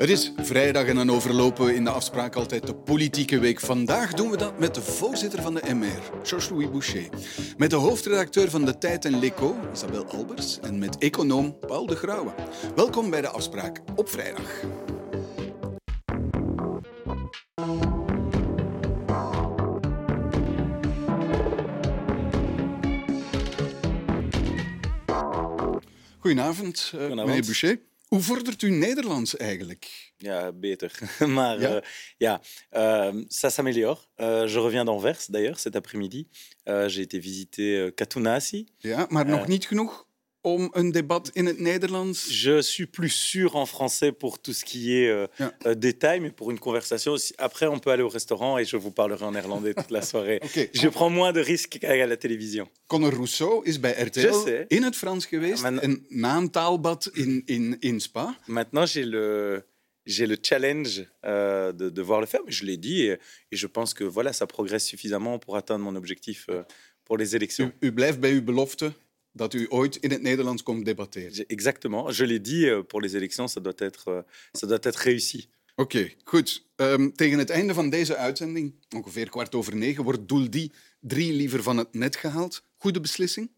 Het is vrijdag en dan overlopen we in de afspraak altijd de politieke week. Vandaag doen we dat met de voorzitter van de MR, Georges-Louis Boucher. Met de hoofdredacteur van De Tijd en L'Echo, Isabel Albers. En met econoom Paul de Grauwe. Welkom bij de afspraak op vrijdag. Goedenavond, uh, meneer Boucher. Hoe vordert u Nederlands eigenlijk? Ja, beter. Maar ja, uh, ja uh, ça s'améliore. Uh, je reviens d'Anvers d'ailleurs cet après-midi. J'ai été visiter Katounasi. Ja, maar nog niet genoeg om een debat in het Nederlands? Je suis plus sûr en français pour tout ce qui est euh, euh, détail, mais pour une conversation, après on peut aller au restaurant et je vous parlerai en néerlandais toute la soirée. okay. Je prends moins de risques qu'à la télévision. Conor Rousseau is bij RTL in het Frans geweest en na een taalbad in, in, in Spa. Maintenant j'ai le... J'ai le challenge euh, de, de voir le faire, mais je l'ai dit et, et, je pense que voilà, ça progresse suffisamment pour atteindre mon objectif euh, pour les élections. U, u blijft bij uw belofte dat u ooit in het Nederlands komt debatteren. Exactement. Je l'ai dit, euh, pour les élections, ça doit être, euh, ça doit être réussi. Oké, okay, goed. Um, tegen het einde van deze uitzending, ongeveer kwart over negen, wordt doel die drie liever van het net gehaald. Goede beslissing?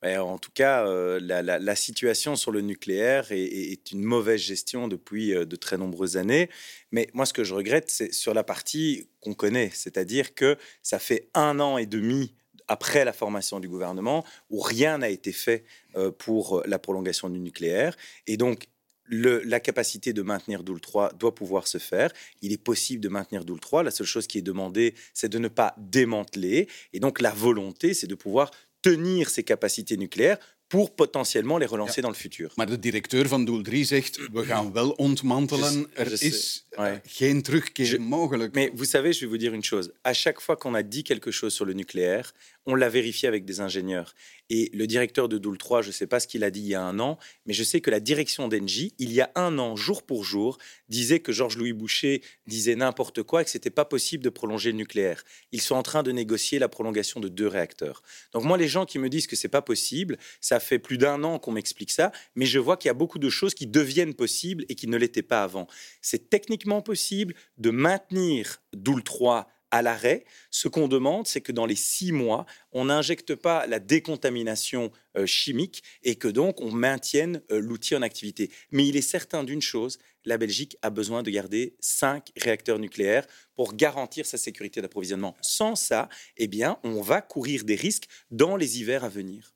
En tout cas, euh, la, la, la, situation sur le nucléaire est, est, une mauvaise gestion depuis de très nombreuses années. Mais moi, ce que je regrette, c'est sur la partie qu'on connaît, c'est-à-dire que ça fait un an et demi après la formation du gouvernement, où rien n'a été fait euh, pour la prolongation du nucléaire. Et donc, la capacité de maintenir Doul 3 doit pouvoir se faire. Il est possible de maintenir Doul 3. La seule chose qui est demandée, c'est de ne pas démanteler. Et donc, la volonté, c'est de pouvoir tenir ces capacités nucléaires pour potentiellement les relancer ja. dans le futur. Maar de directeur van Doel 3 zegt, we gaan wel ontmantelen. Er je is ouais. geen terugkeer je, mogelijk. Mais vous savez, je vais vous dire une chose. À chaque fois qu'on a dit quelque chose sur le nucléaire, on l'a vérifié avec des ingénieurs. Et le directeur de Doul 3, je ne sais pas ce qu'il a dit il y a un an, mais je sais que la direction d'Engie, il y a un an, jour pour jour, disait que Georges-Louis Boucher disait n'importe quoi et que ce n'était pas possible de prolonger le nucléaire. Ils sont en train de négocier la prolongation de deux réacteurs. Donc moi, les gens qui me disent que ce n'est pas possible, ça fait plus d'un an qu'on m'explique ça, mais je vois qu'il y a beaucoup de choses qui deviennent possibles et qui ne l'étaient pas avant. C'est techniquement possible de maintenir Doul 3 à l'arrêt. Ce qu'on demande, c'est que dans les six mois, on n'injecte pas la décontamination euh, chimique et que donc on maintienne euh, l'outil en activité. Mais il est certain d'une chose, la Belgique a besoin de garder cinq réacteurs nucléaires pour garantir sa sécurité d'approvisionnement. Sans ça, eh bien, on va courir des risques dans les hivers à venir.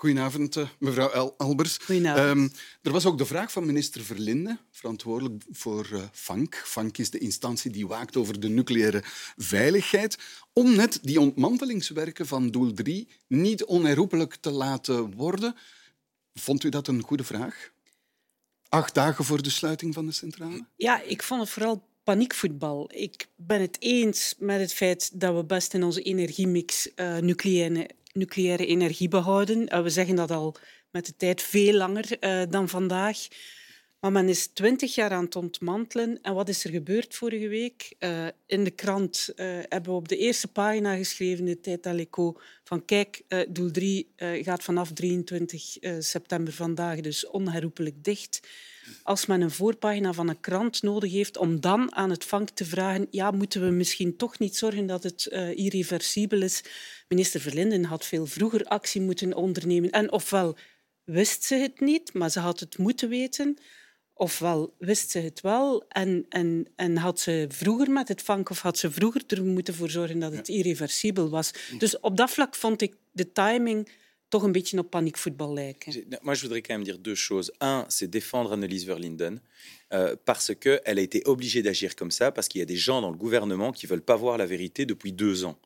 Goedenavond, uh, mevrouw El Albers. Goedenavond. Um, er was ook de vraag van minister Verlinde, verantwoordelijk voor uh, FANK. FANK is de instantie die waakt over de nucleaire veiligheid, om net die ontmantelingswerken van doel 3 niet onherroepelijk te laten worden. Vond u dat een goede vraag? Acht dagen voor de sluiting van de centrale? Ja, ik vond het vooral paniekvoetbal. Ik ben het eens met het feit dat we best in onze energiemix uh, nucleaire nucleaire energie behouden. Uh, we zeggen dat al met de tijd veel langer uh, dan vandaag. Maar men is twintig jaar aan het ontmantelen. En wat is er gebeurd vorige week? In de krant hebben we op de eerste pagina geschreven, de Tijd van kijk, doel 3 gaat vanaf 23 september vandaag dus onherroepelijk dicht als men een voorpagina van een krant nodig heeft om dan aan het vank te vragen ja, moeten we misschien toch niet zorgen dat het uh, irreversibel is. Minister Verlinden had veel vroeger actie moeten ondernemen. En ofwel wist ze het niet, maar ze had het moeten weten. Ofwel wist ze het wel en, en, en had ze vroeger met het vank of had ze vroeger er moeten voor zorgen dat het irreversibel was. Dus op dat vlak vond ik de timing toch een beetje op paniekvoetbal lijken. Moi, je voudrais quand même dire deux choses. Un, c'est défendre Annelies Verlinden. Euh, parce qu'elle a été obligée d'agir comme ça, parce qu'il y a des gens dans le gouvernement qui ne veulent pas voir la vérité depuis deux ans.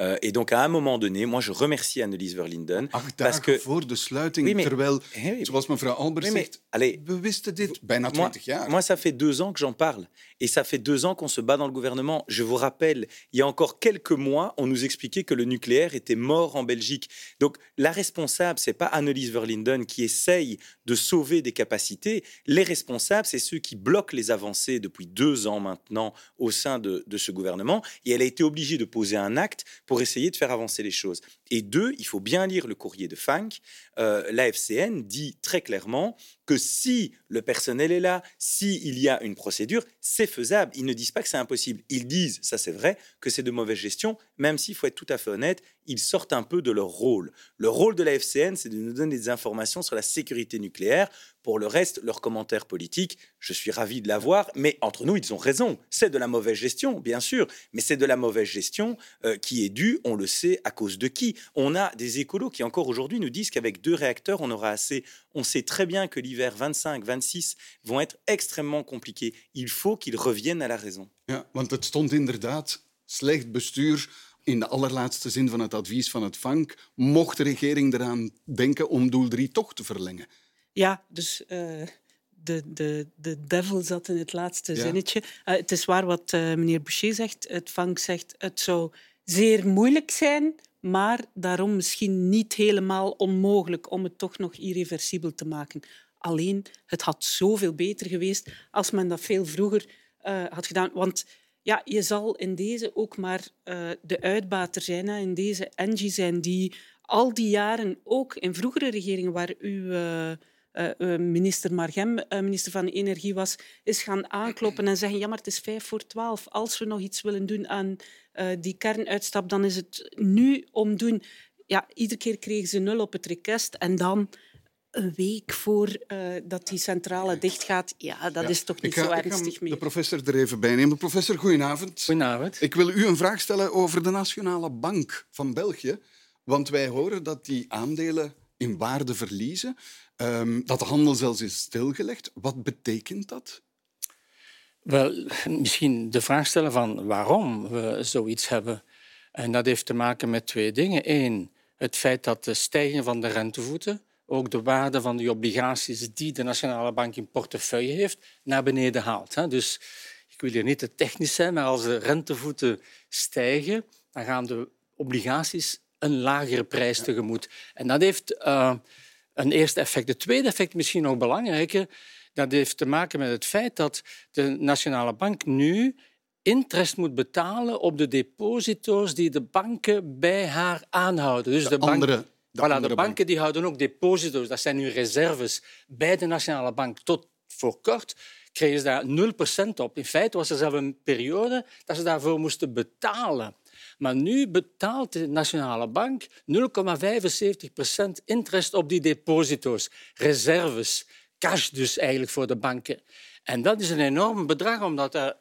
Uh, et donc, à un moment donné, moi, je remercie Annelies Verlinden. Acht parce que... voor de sluiting, oui, mais... terwijl, hey, zoals mevrouw Albers oui, zegt, allez, we wisten dit bijna twintig jaar. Moi, ça fait deux ans que j'en parle. Et ça fait deux ans qu'on se bat dans le gouvernement. Je vous rappelle, il y a encore quelques mois, on nous expliquait que le nucléaire était mort en Belgique. Donc, la responsable, c'est pas Annelies Verlinden qui essaye de sauver des capacités. Les responsables, c'est ceux qui qui bloque les avancées depuis deux ans maintenant au sein de, ce gouvernement. Et elle a été obligée de poser un acte pour essayer de faire avancer les choses. Et deux, il faut bien lire le courrier de Funk. Euh, la FCN dit très clairement que si le personnel est là, il y a une procédure, c'est faisable. Ils ne disent pas que c'est impossible. Ils disent, ça c'est vrai, que c'est de mauvaise gestion, même s'il faut être tout à fait honnête, ils sortent un peu de leur rôle. Le rôle de la FCN, c'est de nous donner des informations sur la sécurité nucléaire. Pour le reste, leurs commentaires politiques, je suis ravi de l'avoir, mais entre nous, ils ont raison. C'est de la mauvaise gestion, bien sûr, mais c'est de la mauvaise gestion euh, qui est due, on le sait, à cause de qui? On a des écolos qui encore aujourd'hui nous disent qu'avec deux réacteurs, on aura assez. On sait très bien que l'hiver 25-26 vont être extrêmement compliqués. Il faut qu'ils reviennent à la raison. Ja, want het stond inderdaad slecht bestuur in de allerlaatste zin van het advies van het VANK. Mocht de regering eraan denken om doel 3 toch te verlengen? Ja, dus uh, de, de, de devil zat in het laatste ja. zinnetje. Uh, het is waar wat uh, meneer Boucher zegt. Het VANK zegt het zou zeer moeilijk zijn, maar daarom misschien niet helemaal onmogelijk om het toch nog irreversibel te maken. Alleen, het had zoveel beter geweest als men dat veel vroeger uh, had gedaan. Want ja, je zal in deze ook maar uh, de uitbater zijn. Hè. In deze Engie zijn die al die jaren, ook in vroegere regeringen waar u... Uh, minister Margem, minister van Energie was, is gaan aankloppen en zeggen ja, maar het is vijf voor twaalf. Als we nog iets willen doen aan die kernuitstap, dan is het nu om doen. Ja, iedere keer kregen ze nul op het request en dan een week voor uh, dat die centrale dichtgaat, ja, dat ja. is toch niet ga, zo ernstig meer. de professor er even bij nemen. Professor, goedenavond. Goedenavond. Ik wil u een vraag stellen over de Nationale Bank van België. Want wij horen dat die aandelen in waarde verliezen, um, dat de handel zelfs is stilgelegd. Wat betekent dat? Wel, misschien de vraag stellen van waarom we zoiets hebben. En dat heeft te maken met twee dingen. Eén, het feit dat de stijging van de rentevoeten ook de waarde van die obligaties die de Nationale Bank in portefeuille heeft, naar beneden haalt. Dus ik wil hier niet te technisch zijn, maar als de rentevoeten stijgen, dan gaan de obligaties een lagere prijs tegemoet. En dat heeft uh, een eerste effect. Het tweede effect, misschien nog belangrijker, dat heeft te maken met het feit dat de Nationale Bank nu interest moet betalen op de deposito's die de banken bij haar aanhouden. Dus de, de andere de, voilà, de banken die houden ook deposito's, dat zijn nu reserves bij de Nationale Bank. Tot voor kort kregen ze daar 0% op. In feite was er zelfs een periode dat ze daarvoor moesten betalen. Maar nu betaalt de Nationale Bank 0,75% interest op die deposito's, reserves, cash dus eigenlijk voor de banken. En dat is een enorm bedrag, omdat er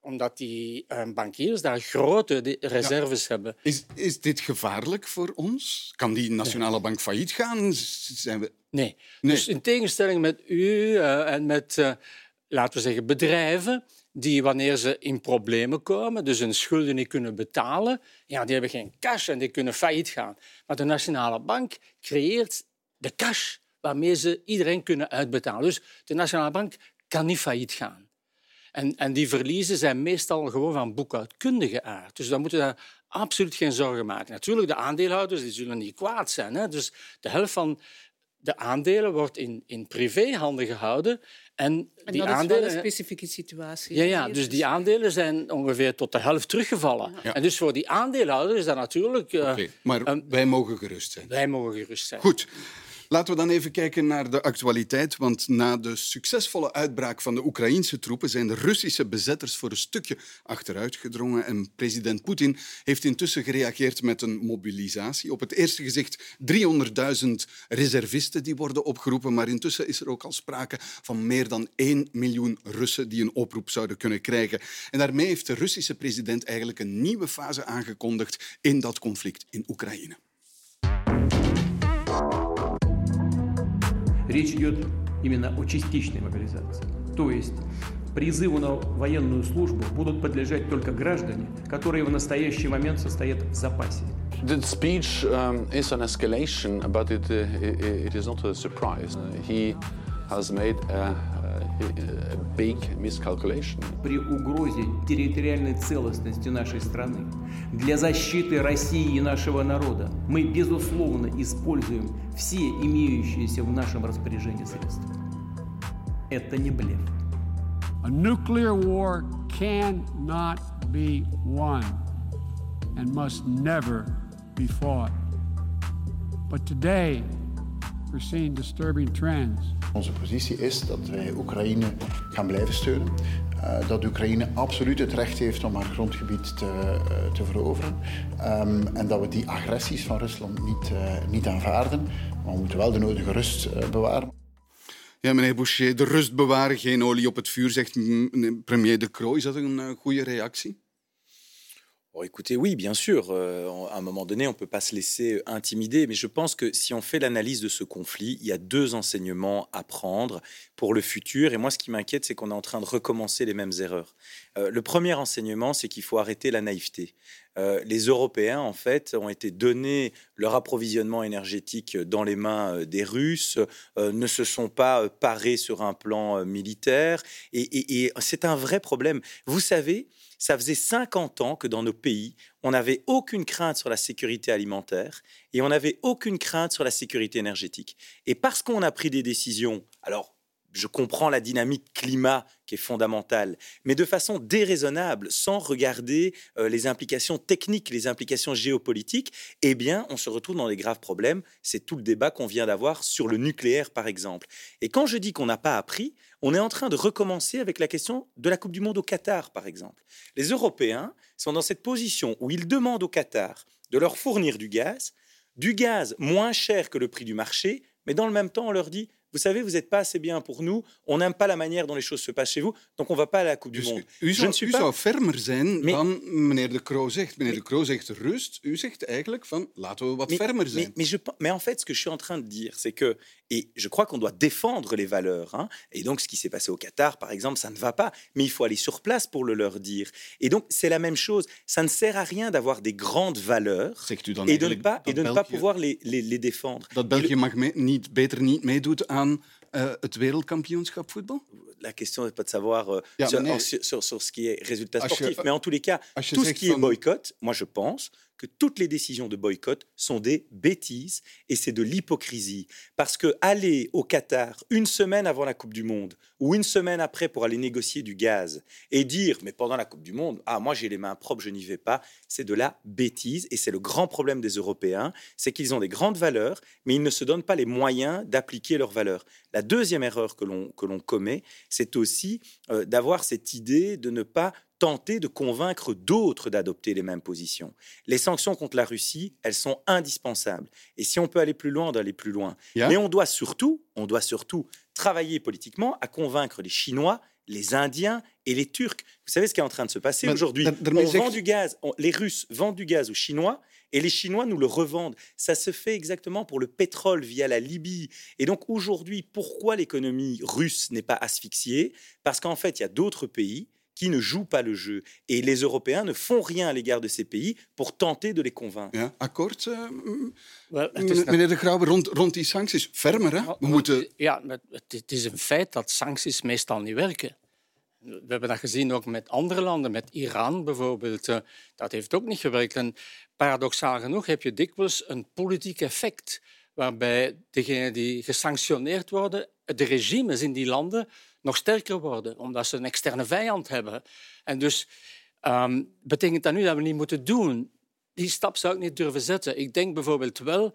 omdat die uh, bankiers daar grote reserves ja. hebben. Is, is dit gevaarlijk voor ons? Kan die nationale nee. bank failliet gaan? Zijn we... nee. nee. Dus in tegenstelling met u uh, en met, uh, laten we zeggen, bedrijven die wanneer ze in problemen komen, dus hun schulden niet kunnen betalen, ja, die hebben geen cash en die kunnen failliet gaan. Maar de nationale bank creëert de cash waarmee ze iedereen kunnen uitbetalen. Dus de nationale bank kan niet failliet gaan. En, en die verliezen zijn meestal gewoon van boekhoudkundige aard. Dus dan moeten we daar absoluut geen zorgen maken. Natuurlijk, de aandeelhouders die zullen niet kwaad zijn. Hè? Dus de helft van de aandelen wordt in, in privéhanden gehouden. En, en die dat aandelen, is wel een specifieke situatie. Ja, ja, dus die aandelen zijn ongeveer tot de helft teruggevallen. Ja. En dus voor die aandeelhouders is dat natuurlijk... Uh, okay, maar um, wij mogen gerust zijn. Wij mogen gerust zijn. Goed. Laten we dan even kijken naar de actualiteit. Want na de succesvolle uitbraak van de Oekraïnse troepen zijn de Russische bezetters voor een stukje achteruit gedrongen. En president Poetin heeft intussen gereageerd met een mobilisatie. Op het eerste gezicht 300.000 reservisten die worden opgeroepen. Maar intussen is er ook al sprake van meer dan 1 miljoen Russen die een oproep zouden kunnen krijgen. En daarmee heeft de Russische president eigenlijk een nieuwe fase aangekondigd in dat conflict in Oekraïne. Речь идет именно о частичной мобилизации. То есть призыву на военную службу будут подлежать только граждане, которые в настоящий момент состоят в запасе. The speech um, is an escalation, but it, uh, it, it is not a surprise. He has made a, a big miscalculation. При угрозе территориальной целостности нашей страны, для защиты России и нашего народа, мы, безусловно, используем все имеющиеся в нашем распоряжении средства. Это не блеф. A nuclear war cannot be won and must never be fought. But today, we're seeing disturbing trends. Onze positie is dat wij Oekraïne gaan blijven steunen. Uh, dat Oekraïne absoluut het recht heeft om haar grondgebied te, uh, te veroveren. Um, en dat we die agressies van Rusland niet, uh, niet aanvaarden. Maar we moeten wel de nodige rust bewaren. Ja, meneer Boucher, de rust bewaren, geen olie op het vuur, zegt premier De Croo. Is dat een goede reactie? Écoutez, oui, bien sûr. Euh, à un moment donné, on ne peut pas se laisser intimider, mais je pense que si on fait l'analyse de ce conflit, il y a deux enseignements à prendre pour le futur. Et moi, ce qui m'inquiète, c'est qu'on est en train de recommencer les mêmes erreurs. Euh, le premier enseignement, c'est qu'il faut arrêter la naïveté. Euh, les Européens, en fait, ont été donnés leur approvisionnement énergétique dans les mains des Russes, ne se sont pas parés sur un plan militaire, et c'est un vrai problème. Vous savez, ça faisait 50 ans que dans nos pays, on n'avait aucune crainte sur la sécurité alimentaire et on n'avait aucune crainte sur la sécurité énergétique. Et parce qu'on a pris des décisions, alors je comprends la dynamique climat qui est fondamentale, mais de façon déraisonnable, sans regarder euh, les implications techniques, les implications géopolitiques, eh bien, on se retrouve dans des graves problèmes. C'est tout le débat qu'on vient d'avoir sur le nucléaire, par exemple. Et quand je dis qu'on n'a pas appris, on est en train de recommencer avec la question de la Coupe du Monde au Qatar, par exemple. Les Européens sont dans cette position où ils demandent au Qatar de leur fournir du gaz, du gaz moins cher que le prix du marché, mais dans le même temps, on leur dit vous savez, vous n'êtes pas assez bien pour nous. On n'aime pas la manière dont les choses se passent chez vous. Donc on ne va pas à la Coupe dus du Monde. U, zou, u zou fermer zijn mais, dan meneer De Croo zegt. Meneer De Croo zegt rust. U zegt eigenlijk van laten we wat mais, fermer zijn. Mais, mais, je, mais en fait, ce que je suis en train de dire, c'est que, et je crois qu'on doit défendre les valeurs. Hein, et donc ce qui s'est passé au Qatar, par exemple, ça ne va pas. Mais il faut aller sur place pour le leur dire. Et donc c'est la même chose. Ça ne sert à rien d'avoir des grandes valeurs et de ne pas, et de ne pas pouvoir les, les, les défendre. Dat België mag mee, niet, beter niet meedoet aan uh, het wereldkampioenschap voetbal? La question n'est pas de savoir euh, ja, sur, nee. sur, sur, sur, ce qui est résultat sportif, je, mais en tous les cas, tout ce qui est boycott, moi je pense que toutes les décisions de boycott sont des bêtises et c'est de l'hypocrisie. Parce que aller au Qatar une semaine avant la Coupe du Monde ou une semaine après pour aller négocier du gaz et dire, mais pendant la Coupe du Monde, ah, moi j'ai les mains propres, je n'y vais pas, c'est de la bêtise et c'est le grand problème des Européens, c'est qu'ils ont des grandes valeurs, mais ils ne se donnent pas les moyens d'appliquer leurs valeurs. La deuxième erreur que l'on commet, c'est aussi euh, d'avoir cette idée de ne pas tenter de convaincre d'autres d'adopter les mêmes positions. Les sanctions contre la Russie, elles sont indispensables. Et si on peut aller plus loin, on doit aller plus loin. Yeah. Mais on doit surtout, on doit surtout travailler politiquement à convaincre les Chinois, les Indiens et les Turcs. Vous savez ce qui est en train de se passer aujourd'hui On vend du gaz, on, les Russes vendent du gaz aux Chinois et les Chinois nous le revendent. Ça se fait exactement pour le pétrole via la Libye. Et donc aujourd'hui, pourquoi l'économie russe n'est pas asphyxiée? Parce qu'en fait, il y a d'autres pays qui ne jouent pas le jeu. Et les Européens ne font rien à l'égard de ces pays pour tenter de les convaincre. Ja, akkoord, uh, well, meneer De Grauwe, rond, rond die sancties. Fermer, hè? We moeten... Ja, het is een feit dat sancties meestal niet werken. We hebben dat gezien ook met andere landen, met Iran bijvoorbeeld. Uh, dat heeft ook niet gewerkt. En paradoxaal genoeg heb je dikwijls een politiek effect waarbij degenen die gesanctioneerd worden, de regimes in die landen, nog sterker worden, omdat ze een externe vijand hebben. En dus um, betekent dat nu dat we niet moeten doen. Die stap zou ik niet durven zetten. Ik denk bijvoorbeeld wel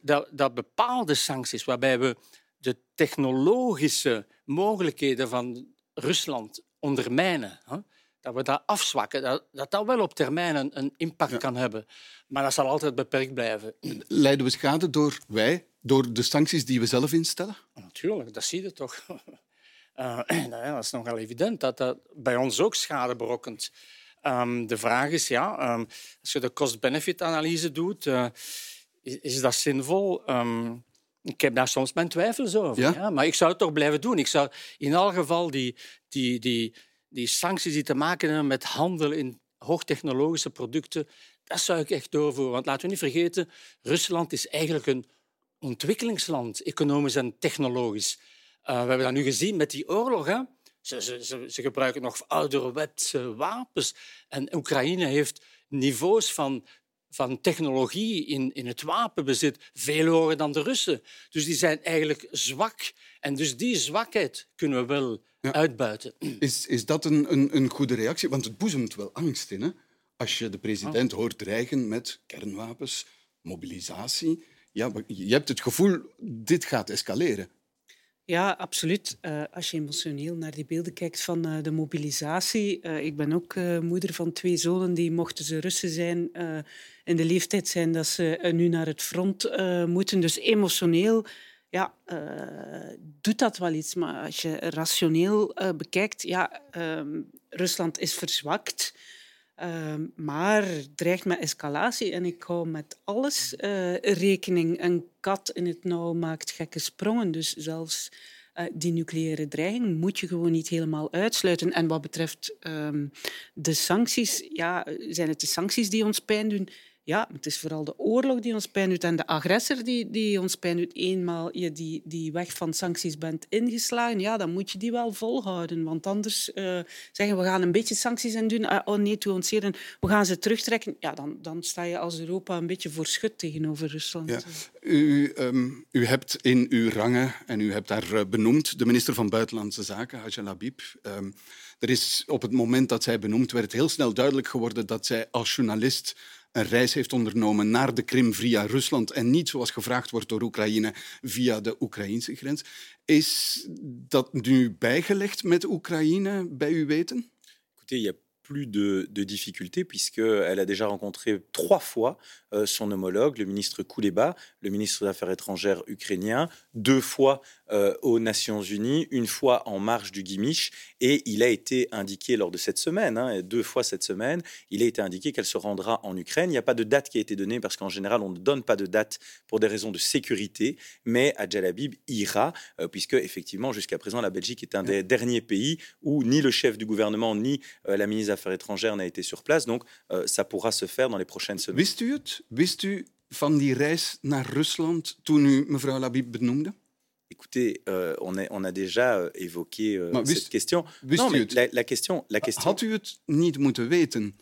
dat, dat bepaalde sancties, waarbij we de technologische mogelijkheden van Rusland ondermijnen, hè, dat we dat afzwakken, dat, dat dat wel op termijn een, een impact ja. kan hebben. Maar dat zal altijd beperkt blijven. Leiden we schade door wij, door de sancties die we zelf instellen? Natuurlijk, dat zie je toch. Uh, nou dat is nogal evident dat dat bij ons ook schade berokkent. Um, de vraag is, ja, um, als je de cost-benefit-analyse doet, uh, is, is, dat zinvol? Um, ik heb daar soms mijn twijfels over. Ja? ja? Maar ik zou het toch blijven doen. Ik zou in elk geval die, die, die, die sancties die te maken hebben met handel in hoogtechnologische producten, dat zou ik echt doorvoeren. Want laten we niet vergeten, Rusland is eigenlijk een ontwikkelingsland, economisch en technologisch. Uh, we hebben dat nu gezien met die oorlog. Hè? Ze, ze, ze, gebruiken nog ouderwetse wapens. En Oekraïne heeft niveaus van van technologie in, in het wapenbezit veel hoger dan de Russen. Dus die zijn eigenlijk zwak. En dus die zwakheid kunnen we wel uitbuiten. Is, is dat een, een, een goede reactie? Want het boezemt wel angst in. Hè? Als je de president hoort dreigen met kernwapens, mobilisatie. Ja, je hebt het gevoel, dit gaat escaleren. Ja, absoluut. Uh, als je emotioneel naar die beelden kijkt van uh, de mobilisatie. Uh, ik ben ook moeder van twee zonen die, mochten ze Russen zijn, in de leeftijd zijn dat ze nu naar het front moeten. Dus emotioneel ja, doet dat wel iets. Maar als je rationeel bekijkt, ja, ehm, Rusland is verzwakt. Ehm, maar dreigt met escalatie en ik hou met alles uh, rekening. Een kat in het nauw maakt gekke sprongen. Dus zelfs uh, die nucleaire dreiging moet je gewoon niet helemaal uitsluiten. En wat betreft um, de sancties, ja, zijn het de sancties die ons pijn doen? Ja, het is vooral de oorlog die ons pijn doet en de agressor die, die ons pijn doet. Eenmaal je die, die weg van sancties bent ingeslagen, ja, dan moet je die wel volhouden. Want anders uh, zeggen we gaan een beetje sancties in doen. Uh, oh nee, toe ons we gaan ze terugtrekken. Ja, dan, dan sta je als Europa een beetje voor schut tegenover Rusland. Ja. U, u hebt in uw rangen, en u hebt daar uh, benoemd, de minister van Buitenlandse Zaken, Hajjal Habib. Um, er is op het moment dat zij benoemd werd heel snel duidelijk geworden dat zij als journalist een reis heeft ondernomen naar de Krim via Rusland en niet, zoals gevraagd wordt door Oekraïne, via de Oekraïnse grens. Is dat nu bijgelegd met Oekraïne, bij uw weten? Écoutez, plus de, de difficultés puisqu'elle a déjà rencontré trois fois euh, son homologue, le ministre Kouleba, le ministre des Affaires étrangères ukrainien, deux fois euh, aux Nations Unies, une fois en marge du Gimich, et il a été indiqué lors de cette semaine, hein, deux fois cette semaine, il a été indiqué qu'elle se rendra en Ukraine. Il n'y a pas de date qui a été donnée parce qu'en général on ne donne pas de date pour des raisons de sécurité, mais Adjal Habib ira euh, puisque effectivement jusqu'à présent la Belgique est un des derniers pays où ni le chef du gouvernement ni la ministre des Affaires étrangères n'a été sur place, donc ça pourra se faire dans les prochaines semaines. Wist u het? Wist u van die reis naar Rusland toen u mevrouw Labib benoemde? Écoutez, euh, on, a, on, a, déjà euh, évoqué euh, cette question. Non, mais la, la, question, la question. Had u het niet moeten weten?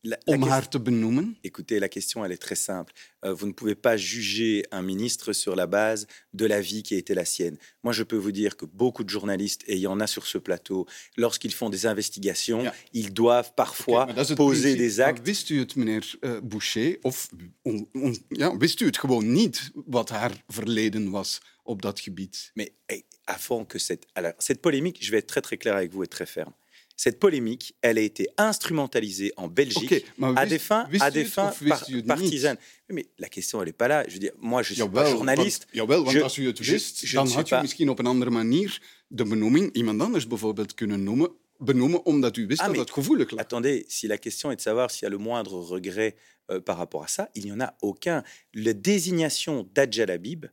La, om haar te benoemen? Écoutez, la question, elle est très simple. Euh, vous ne pouvez pas juger un ministre sur la base de la vie qui a été la sienne. Moi, je peux vous dire que beaucoup de journalistes, et il y en a sur ce plateau, lorsqu'ils font des investigations, ja. ils doivent parfois okay, poser des actes. Wist u het, meneer uh, Boucher, of on, on, ja, wist u het gewoon niet wat haar verleden was op dat gebied? Mais hey, avant que cette, alors, cette polémique, je vais être très très clair avec vous et très ferme. cette polémique, elle a été instrumentalisée en Belgique okay, à des fins, à des fins par, partisanes. Mais la question, elle n'est pas là. Je veux dire, moi, je suis jawel, pas journaliste. Want, jawel, want je, als u het wist, je, dan had pas... misschien op een andere manier de benoeming iemand anders bijvoorbeeld kunnen noemen, benoemen omdat u wist ah, dat het gevoelig lag. Attendez, si la question est de savoir s'il y a le moindre regret euh, par rapport à ça, il n'y en a aucun. La désignation d'Adjal Habib,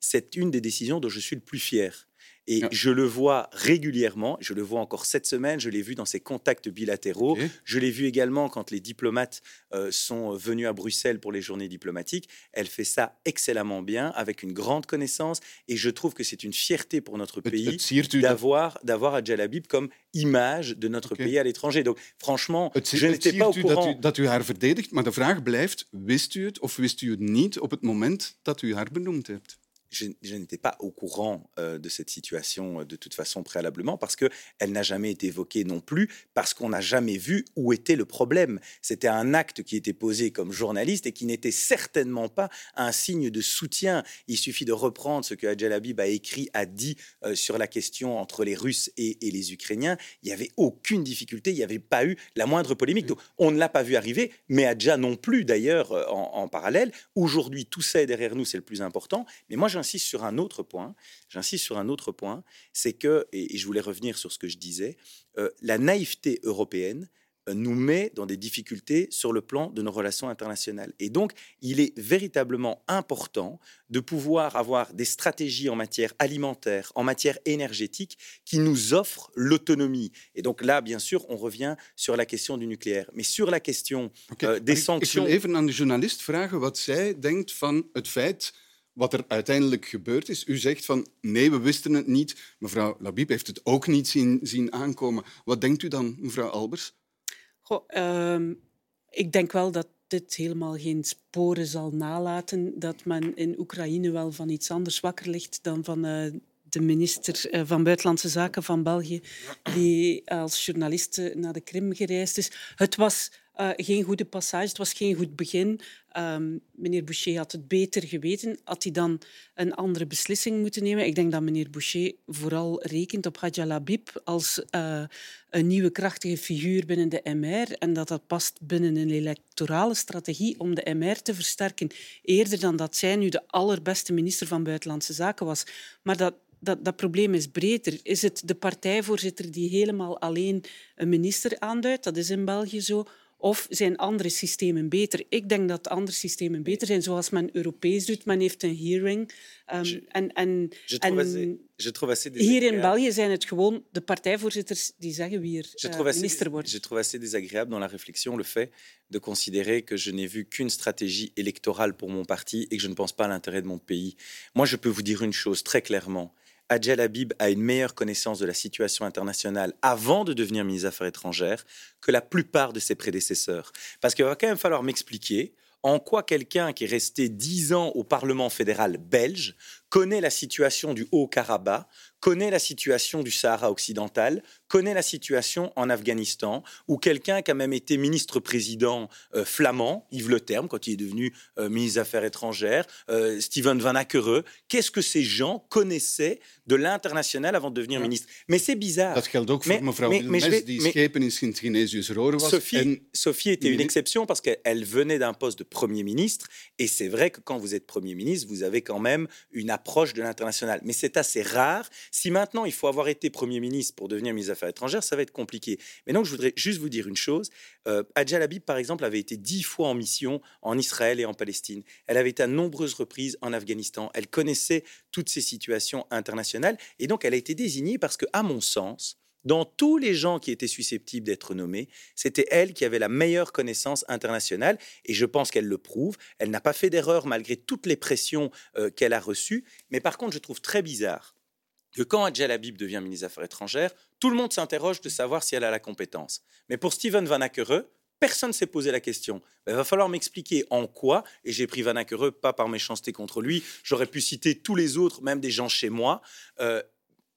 c'est une des décisions dont je suis le plus fier. Et ah. je le vois régulièrement, je le vois encore cette semaine, je l'ai vu dans ses contacts bilatéraux, okay. je l'ai vu également quand les diplomates euh, sont venus à Bruxelles pour les journées diplomatiques. Elle fait ça excellemment bien, avec une grande connaissance, et je trouve que c'est une fierté pour notre pays d'avoir d'avoir Adjal Habib comme image de notre okay. pays à l'étranger. Donc franchement, je n'étais pas au courant. Dat u haar verdedigt, maar de vraag blijft, wist u het of wist u het niet op het moment dat u haar benoemd hebt? Je, je n'étais pas au courant euh, de cette situation euh, de toute façon préalablement parce que elle n'a jamais été évoquée non plus parce qu'on n'a jamais vu où était le problème. C'était un acte qui était posé comme journaliste et qui n'était certainement pas un signe de soutien. Il suffit de reprendre ce que Adjel Habib a écrit, a dit euh, sur la question entre les Russes et, et les Ukrainiens. Il n'y avait aucune difficulté, il n'y avait pas eu la moindre polémique. Donc, on ne l'a pas vu arriver, mais Adja non plus d'ailleurs en, en parallèle. Aujourd'hui, tout ça est derrière nous, c'est le plus important. Mais moi, j'insiste sur un autre point. J'insiste sur un autre point, c'est que, et, et, je voulais revenir sur ce que je disais, euh, la naïveté européenne euh, nous met dans des difficultés sur le plan de nos relations internationales. Et donc, il est véritablement important de pouvoir avoir des stratégies en matière alimentaire, en matière énergétique, qui nous offrent l'autonomie. Et donc là, bien sûr, on revient sur la question du nucléaire. Mais sur la question okay. euh, des sanctions... Ik wil even aan de journalist vragen wat zij denkt van het feit wat er uiteindelijk gebeurd is. U zegt van nee, we wisten het niet. Mevrouw Labib heeft het ook niet zien, zien aankomen. Wat denkt u dan, mevrouw Albers? Um, ik denk wel dat dit helemaal geen sporen zal nalaten, dat men in Oekraïne wel van iets anders wakker ligt dan van uh, de minister uh, van Buitenlandse Zaken van België, die als journalist naar de Krim gereisd is. Het was uh, geen goede passage, het was geen goed begin. Um, meneer Boucher had het beter geweten. Had hij dan een andere beslissing moeten nemen? Ik denk dat meneer Boucher vooral rekent op Hadja Labib als uh, een nieuwe krachtige figuur binnen de MR en dat dat past binnen een electorale strategie om de MR te versterken, eerder dan dat zij nu de allerbeste minister van Buitenlandse Zaken was. Maar dat, dat, dat probleem is breder. Is het de partijvoorzitter die helemaal alleen een minister aanduidt? Dat is in België zo. Of zijn andere systemen beter? Ik denk dat andere systemen beter zijn, zoals men Europees doet. Men heeft een hearing. Um, je, en, en, je en assez, je hier in België zijn het gewoon de partijvoorzitters die zeggen wie er je uh, minister wordt. Je trouve assez désagréable dans la réflexion le fait de considérer que je n'ai vu qu'une stratégie électorale pour mon parti et que je ne pense pas à l'intérêt de mon pays. Moi, je peux vous dire une chose très clairement. Adjel Habib a une meilleure connaissance de la situation internationale avant de devenir ministre des Affaires étrangères que la plupart de ses prédécesseurs. Parce qu'il va quand même falloir m'expliquer en quoi quelqu'un qui est resté dix ans au Parlement fédéral belge connaît la situation du Haut-Karabakh, connaît la situation du Sahara occidental, connaît la situation en Afghanistan, ou quelqu'un qui a même été ministre-président euh, flamand, Yves Le Terme, quand il est devenu euh, ministre des Affaires étrangères, euh, Steven Van Ackere. Qu'est-ce que ces gens connaissaient de l'international avant de devenir ministre? Mais c'est bizarre. Dat geldt ook voor mevrouw Wilmes, die schepen in Sint-Genesius was. Sophie. Sophie était une exception parce qu'elle venait d'un poste de Premier ministre, et c'est vrai que quand vous êtes Premier ministre, vous avez quand même une approche de l'international. Mais c'est assez rare. Si maintenant il faut avoir été Premier ministre pour devenir ministre des Affaires étrangères, ça va être compliqué. Mais donc je voudrais juste vous dire une chose. Euh, Adja Labib, par exemple, avait été dix fois en mission en Israël et en Palestine. Elle avait été à nombreuses reprises en Afghanistan. Elle connaissait toutes ces situations internationales. Et donc elle a été désignée parce que, à mon sens, dans tous les gens qui étaient susceptibles d'être nommés, c'était elle qui avait la meilleure connaissance internationale, et je pense qu'elle le prouve. Elle n'a pas fait d'erreur malgré toutes les pressions euh, qu'elle a reçues, mais par contre, je trouve très bizarre que quand Adjel Habib devient ministre des Affaires étrangères, tout le monde s'interroge de savoir si elle a la compétence. Mais pour Steven Van Ackere, personne ne s'est posé la question. Il va falloir m'expliquer en quoi, et j'ai pris Van Ackere pas par méchanceté contre lui, j'aurais pu citer tous les autres, même des gens chez moi, euh,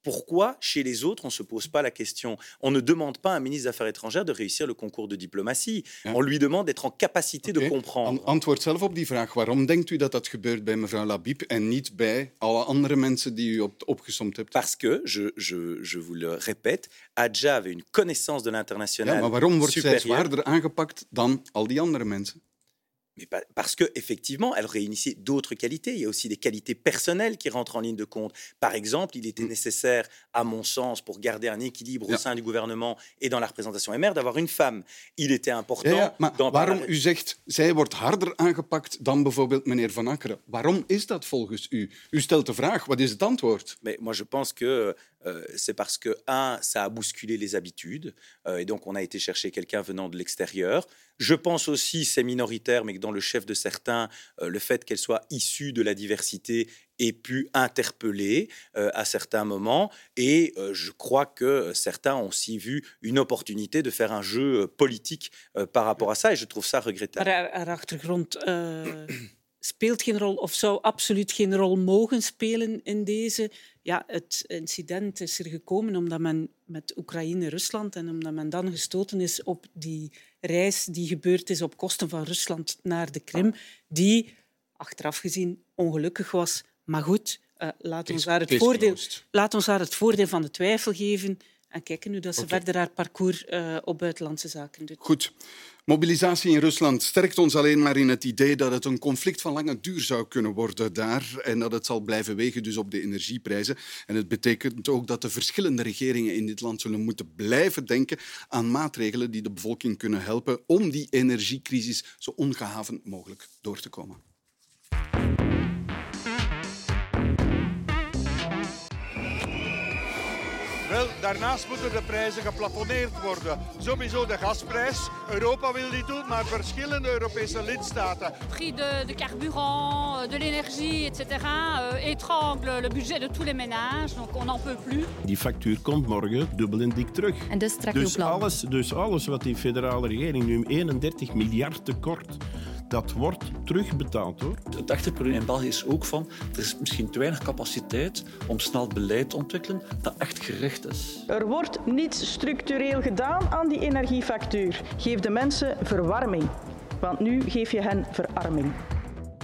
pourquoi, chez les autres, on ne se pose pas la question? On ne demande pas à un ministre des Affaires étrangères de réussir le concours de diplomatie. Ja. On lui demande d'être en capacité okay. de comprendre. Antwoord zelf op die vraag. Waarom denkt u dat dat gebeurt bij mevrouw Labib en niet bij alle andere mensen die u op, opgesomd hebt? Parce que, je, je, je vous le répète, Adja avait une connaissance de l'international ja, maar waarom wordt zij zwaarder aangepakt dan al die andere mensen? Mais parce qu'effectivement, elle réunissait d'autres qualités. Il y a aussi des qualités personnelles qui rentrent en ligne de compte. Par exemple, il était mm. nécessaire, à mon sens, pour garder un équilibre ja. au sein du gouvernement et dans la représentation MR, d'avoir une femme. Il était important... Ja, ja, maar waarom u zegt, zij wordt harder aangepakt dan bijvoorbeeld meneer Van Akkeren? Waarom is dat volgens u? U stelt de vraag, wat is het antwoord? Mais moi, je pense que Euh, c'est parce que, un, ça a bousculé les habitudes, euh, et donc on a été chercher quelqu'un venant de l'extérieur. Je pense aussi, c'est minoritaire, mais que dans le chef de certains, euh, le fait qu'elle soit issue de la diversité ait pu interpeller à certains moments. Et je crois que certains ont aussi vu une opportunité de faire un jeu politique par rapport à ça, et je trouve ça regrettable. Speelt geen rol of zou absoluut geen rol mogen spelen in deze. Ja, het incident is er gekomen omdat men met Oekraïne, Rusland en omdat men dan gestoten is op die reis die gebeurd is op kosten van Rusland naar de Krim, die achteraf gezien ongelukkig was. Maar goed, uh, laat, ons daar het voordeel, laat ons daar het voordeel van de twijfel geven en kijken nu dat ze okay. verder haar parcours uh, op buitenlandse zaken doet. Goed. Mobilisatie in Rusland sterkt ons alleen maar in het idee dat het een conflict van lange duur zou kunnen worden daar en dat het zal blijven wegen dus op de energieprijzen. En het betekent ook dat de verschillende regeringen in dit land zullen moeten blijven denken aan maatregelen die de bevolking kunnen helpen om die energiecrisis zo ongehavend mogelijk door te komen. Wel, daarnaast moeten de prijzen geplafonneerd worden. Sowieso de gasprijs. Europa wil dit doen, maar verschillende Europese lidstaten. Prix de, de carburant, de l'énergie, etc. Euh, étrangle le budget de tous les ménages. Donc on n'en peut plus. Die factuur komt morgen dubbel en dik terug. En dus dus plan. alles, dus alles wat die federale regering nu 31 miljard tekort Dat wordt terugbetaald hoor. Het achterpunt in België is ook van, er is misschien te weinig capaciteit om snel beleid te ontwikkelen dat echt gericht is. Er wordt niets structureel gedaan aan die energiefactuur. Geef de mensen verwarming, want nu geef je hen verarming.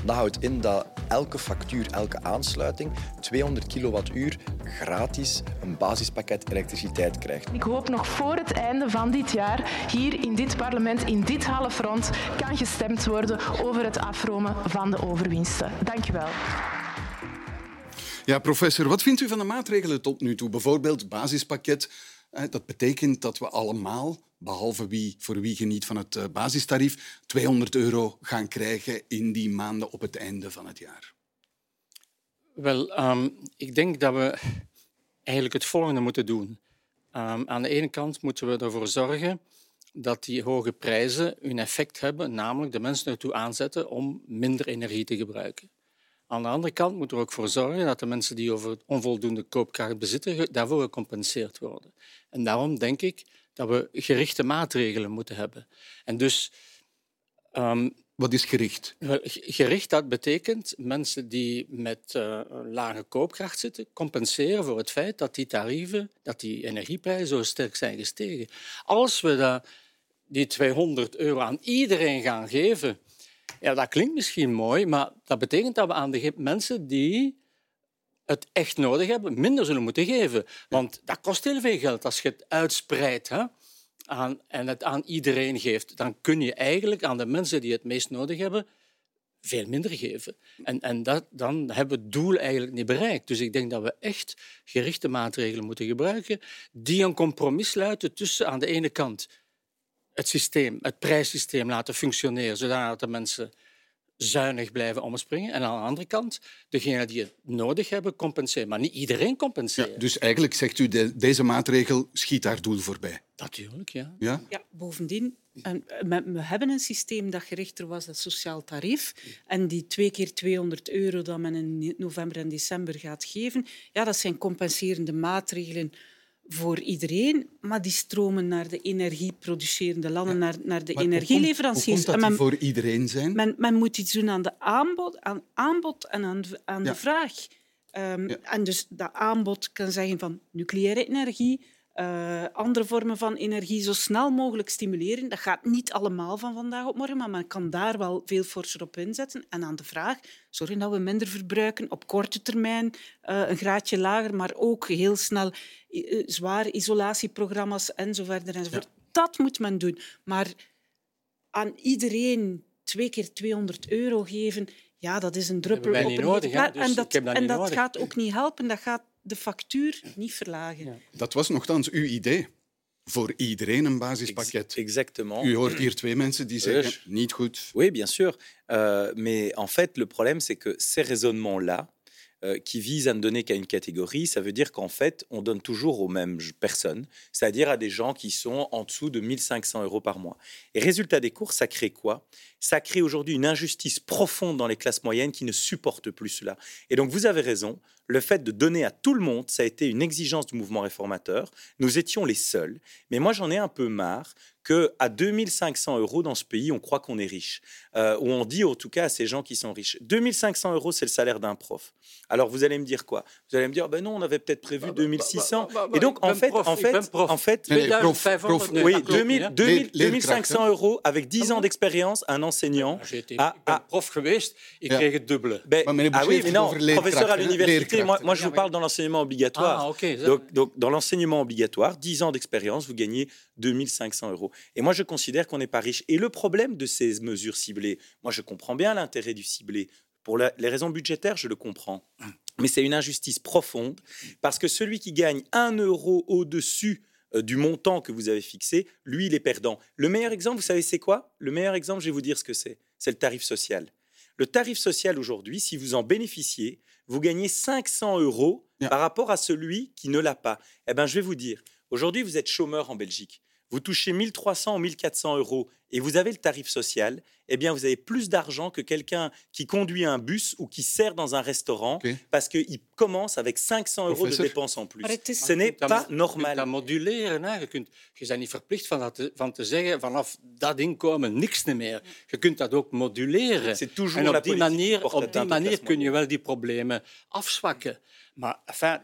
Dat houdt in dat elke factuur, elke aansluiting 200 kilowattuur gratis een basispakket elektriciteit krijgt. Ik hoop nog voor het einde van dit jaar hier in dit parlement, in dit halfrond, kan gestemd worden over het afromen van de overwinsten. Dank u wel. Ja, professor, wat vindt u van de maatregelen tot nu toe? Bijvoorbeeld basispakket. Dat betekent dat we allemaal, behalve wie, voor wie geniet van het eh, basistarief, 200 euro gaan krijgen in die maanden op het einde van het jaar. Wel, um, ik denk dat we eigenlijk het volgende moeten doen. Um, aan de ene kant moeten we ervoor zorgen dat die hoge prijzen hun effect hebben, namelijk de mensen ertoe aanzetten om minder energie te gebruiken. Aan de andere kant moeten we ook voor zorgen dat de mensen die over onvoldoende koopkracht bezitten, daarvoor gecompenseerd worden. En daarom denk ik dat we gerichte maatregelen moeten hebben. En dus um, wat is gericht? Gericht, dat betekent mensen die met uh, lage koopkracht zitten, compenseren voor het feit dat die tarieven, dat die energieprijzen zo sterk zijn gestegen. Als we dat, die 200 euro aan iedereen gaan geven, ja, dat klinkt misschien mooi, maar dat betekent dat we aan de mensen die het echt nodig hebben, minder zullen moeten geven. Want dat kost heel veel geld als je het uitspreidt. Hè? aan, en het aan iedereen geeft, dan kun je eigenlijk aan de mensen die het meest nodig hebben veel minder geven. En, en dat, dan hebben we het doel eigenlijk niet bereikt. Dus ik denk dat we echt gerichte maatregelen moeten gebruiken die een compromis sluiten tussen aan de ene kant het systeem, het prijssysteem laten functioneren, zodat de mensen zuinig blijven omspringen. En aan de andere kant, degenen die het nodig hebben, compenseren. Maar niet iedereen compenseren. Ja, dus eigenlijk zegt u, de, deze maatregel schiet haar doel voorbij. Natuurlijk, ja. Ja, ja bovendien, en we hebben een systeem dat gerichter was, dat sociaal tarief. En die twee keer 200 euro dat men in november en december gaat geven, ja, dat zijn compenserende maatregelen voor iedereen, maar die stromen naar de energieproducerende landen, naar, naar de energieleveranciers. Hoe komt, dat men, voor iedereen zijn? Men, men, moet iets doen aan de aanbod, aan aanbod en aan, aan de vraag. Um, ja. En dus dat aanbod kan zeggen van nucleaire energie, uh, andere vormen van energie zo snel mogelijk stimuleren. Dat gaat niet allemaal van vandaag op morgen, maar men kan daar wel veel forser op inzetten. En aan de vraag, zorgen dat we minder verbruiken op korte termijn, uh, een graadje lager, maar ook heel snel zware isolatieprogramma's en zo verder enzovoort. Ja. Dat moet men doen. Maar aan iedereen twee keer 200 euro geven, ja, dat is een druppel op een nodig, dus En dat, dat, en dat gaat ook niet helpen. Dat gaat de factuur niet verlagen. Ja. Dat was nogthans uw idee. Voor iedereen een basispakket. Exactement. U hoort hier twee mensen die zeggen, niet goed. Oui, bien sûr. Euh, mais en fait, le problème, c'est que ces raisonnements-là, euh, qui visent à ne donner qu'à une catégorie, ça veut dire qu'en fait, on donne toujours aux mêmes personnes, c'est-à-dire à des gens qui sont en dessous de 1500 euros par mois. Et résultat des cours, ça crée quoi? Ça crée aujourd'hui une injustice profonde dans les classes moyennes qui ne supportent plus cela. Et donc, vous avez raison, le fait de donner à tout le monde, ça a été une exigence du mouvement réformateur. Nous étions les seuls. Mais moi, j'en ai un peu marre qu'à 2500 euros dans ce pays, on croit qu'on est riche. Euh, ou on dit en tout cas à ces gens qui sont riches. 2500 euros, c'est le salaire d'un prof. Alors vous allez me dire quoi? Vous allez me dire, ben non, on avait peut-être prévu 2600. Et donc en fait, en fait, en fait, oui, 2000, 2000, 2500 euros avec 10 ans d'expérience, un enseignant. Ah, ah, prof geweest, ik kreeg het dubbele. Ben, ah oui, mais non, professeur à l'université. Moi, moi, je vous parle dans l'enseignement obligatoire. Ah, okay, donc, donc, dans l'enseignement obligatoire, 10 ans d'expérience, vous gagnez 2500 euros. Et moi, je considère qu'on n'est pas riche. Et le problème de ces mesures ciblées, moi, je comprends bien l'intérêt du ciblé. Pour la, les raisons budgétaires, je le comprends. Mais c'est une injustice profonde parce que celui qui gagne un euro au-dessus euh, du montant que vous avez fixé, lui, il est perdant. Le meilleur exemple, vous savez, c'est quoi? Le meilleur exemple, je vais vous dire ce que c'est. C'est le tarif social. Le tarif social aujourd'hui, si vous en bénéficiez, vous gagnez 500 euros par rapport à celui qui ne l'a pas. Eh bien, je vais vous dire, aujourd'hui, vous êtes chômeur en Belgique vous touchez 1300 ou 1400 euros et vous avez le tarif social, eh bien, vous avez plus d'argent que quelqu'un qui conduit un bus ou qui sert dans un restaurant parce qu'il commence avec 500 euros de dépenses en plus. Ce n'est pas normal. Je moduleren. Hè. Je, kunt, je bent niet verplicht van, dat te, van te zeggen vanaf dat inkomen niks meer. Je kunt dat ook moduleren. C'est toujours en la op die politique manier, op die manier kun je wel die problemen afzwakken. Maar enfin,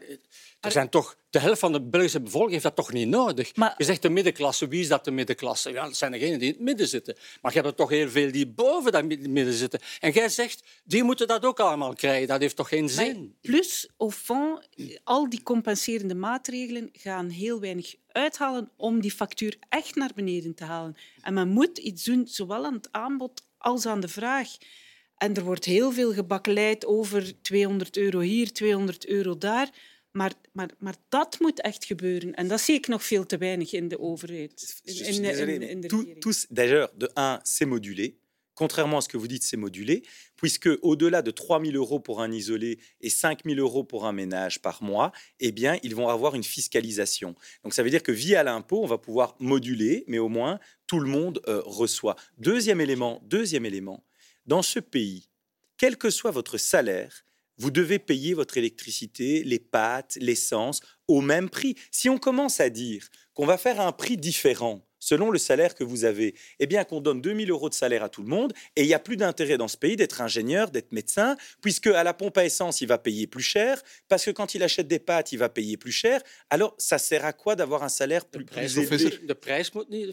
er zijn toch, de helft van de Belgische bevolking heeft dat toch niet nodig. Je zegt de middenklasse, wie is dat de middenklasse? Ja, dat zijn degenen die in het midden zitten. Maar je hebt er toch heel veel die boven dat midden zitten. En jij zegt, die moeten dat ook allemaal krijgen. Dat heeft toch geen zin? Plus, au fond, al die compenserende maatregelen gaan heel weinig uithalen om die factuur echt naar beneden te halen. En men moet iets doen, zowel aan het aanbod als aan de vraag. En er wordt heel veel gebakkeleid over 200 euro hier, 200 euro daar. Maar, maar, maar dat moet echt gebeuren. En dat zie ik nog veel te weinig in de overheid. In, Je in, suis in- désolé, in mais de tout- tous, d'ailleurs, de un, c'est modulé. Contrairement à ce que vous dites, c'est modulé, puisque au-delà de 3 000 euros pour un isolé et 5 000 euros pour un ménage par mois, eh bien, ils vont avoir une fiscalisation. Donc, ça veut dire que via l'impôt, on va pouvoir moduler, mais au moins, tout le monde euh, reçoit. Deuxième élément, deuxième élément, dans ce pays, quel que soit votre salaire, vous devez payer votre électricité, les pâtes, l'essence au même prix. Si on commence à dire qu'on va faire un prix différent selon le salaire que vous avez, eh bien qu'on donne 2000 euros de salaire à tout le monde, et il n'y a plus d'intérêt dans ce pays d'être ingénieur, d'être médecin, puisque à la pompe à essence, il va payer plus cher, parce que quand il achète des pâtes, il va payer plus cher. Alors, ça sert à quoi d'avoir un salaire plus, plus élevé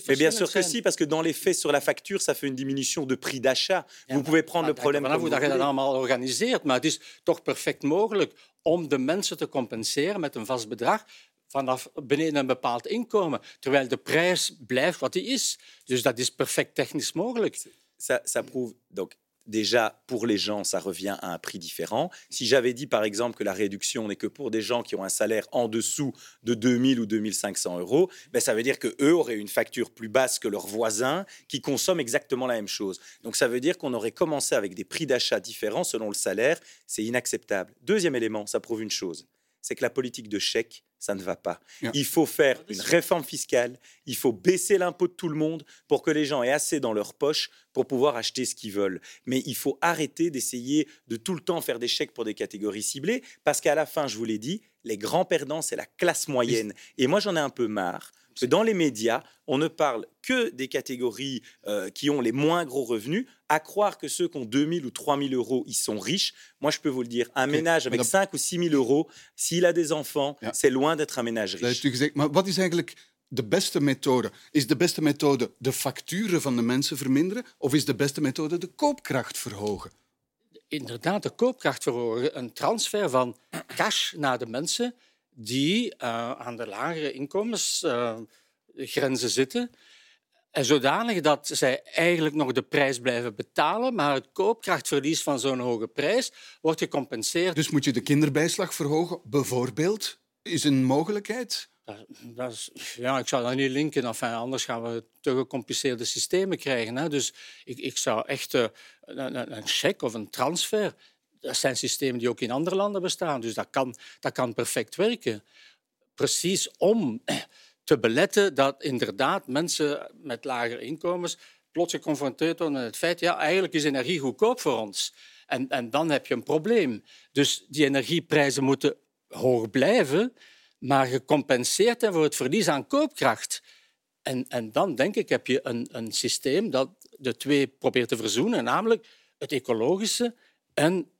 mais bien sûr que si, parce que dans les faits, sur la facture, ça fait une diminution de prix d'achat. vous pouvez prendre le Maar problème vanaf comme vous voulez. Maar het is toch perfect mogelijk om de mensen te compenseren met een vast bedrag vanaf beneden een bepaald inkomen, terwijl de prijs blijft wat die is. Dus dat is perfect technisch mogelijk. ça, ça prouve. Donc, déjà, pour les gens, ça revient à un prix différent. Si j'avais dit, par exemple, que la réduction n'est que pour des gens qui ont un salaire en dessous de 2000 ou 2500 euros, ben, ça veut dire qu'eux auraient une facture plus basse que leurs voisins qui consomment exactement la même chose. Donc, ça veut dire qu'on aurait commencé avec des prix d'achat différents selon le salaire. C'est inacceptable. Deuxième élément, ça prouve une chose c'est que la politique de chèque, ça ne va pas. Il faut faire une réforme fiscale, il faut baisser l'impôt de tout le monde pour que les gens aient assez dans leur poche pour pouvoir acheter ce qu'ils veulent. Mais il faut arrêter d'essayer de tout le temps faire des chèques pour des catégories ciblées, parce qu'à la fin, je vous l'ai dit, les grands perdants, c'est la classe moyenne. Et moi, j'en ai un peu marre que dans les médias, on ne parle que des catégories euh, qui ont les moins gros revenus, à croire que ceux qui ont 2000 ou 3000 euros, ils sont riches. Moi, je peux vous le dire, un ménage avec maar 5 ou 6000 euros, s'il a des enfants, c'est loin d'être un ménage Dat riche. heeft u gezegd. Maar wat is eigenlijk de beste methode? Is de beste methode de facturen van de mensen verminderen? Of is de beste methode de koopkracht verhogen? Inderdaad, de koopkracht verhogen. Een transfer van cash naar de mensen die eh, aan de lagere inkomensgrenzen zitten. En zodanig dat zij eigenlijk nog de prijs blijven betalen, maar het koopkrachtverlies van zo'n hoge prijs wordt gecompenseerd. Dus moet je de kinderbijslag verhogen, bijvoorbeeld? Is een mogelijkheid? Dat, dat is, ja, ik zou dat niet linken, enfin, anders gaan we te gecompliceerde systemen krijgen. Hè. Dus ik, ik zou echt eh, een, een, een cheque of een transfer, dat zijn systemen die ook in andere landen bestaan, dus dat kan, dat kan perfect werken. Precies om te beletten dat inderdaad mensen met lagere inkomens plots geconfronteerd worden met het feit ja, eigenlijk is energie goedkoop voor ons. En, en dan heb je een probleem. Dus die energieprijzen moeten hoog blijven, maar gecompenseerd zijn voor het verlies aan koopkracht. En, en dan denk ik heb je een, een systeem dat de twee probeert te verzoenen, namelijk het ecologische en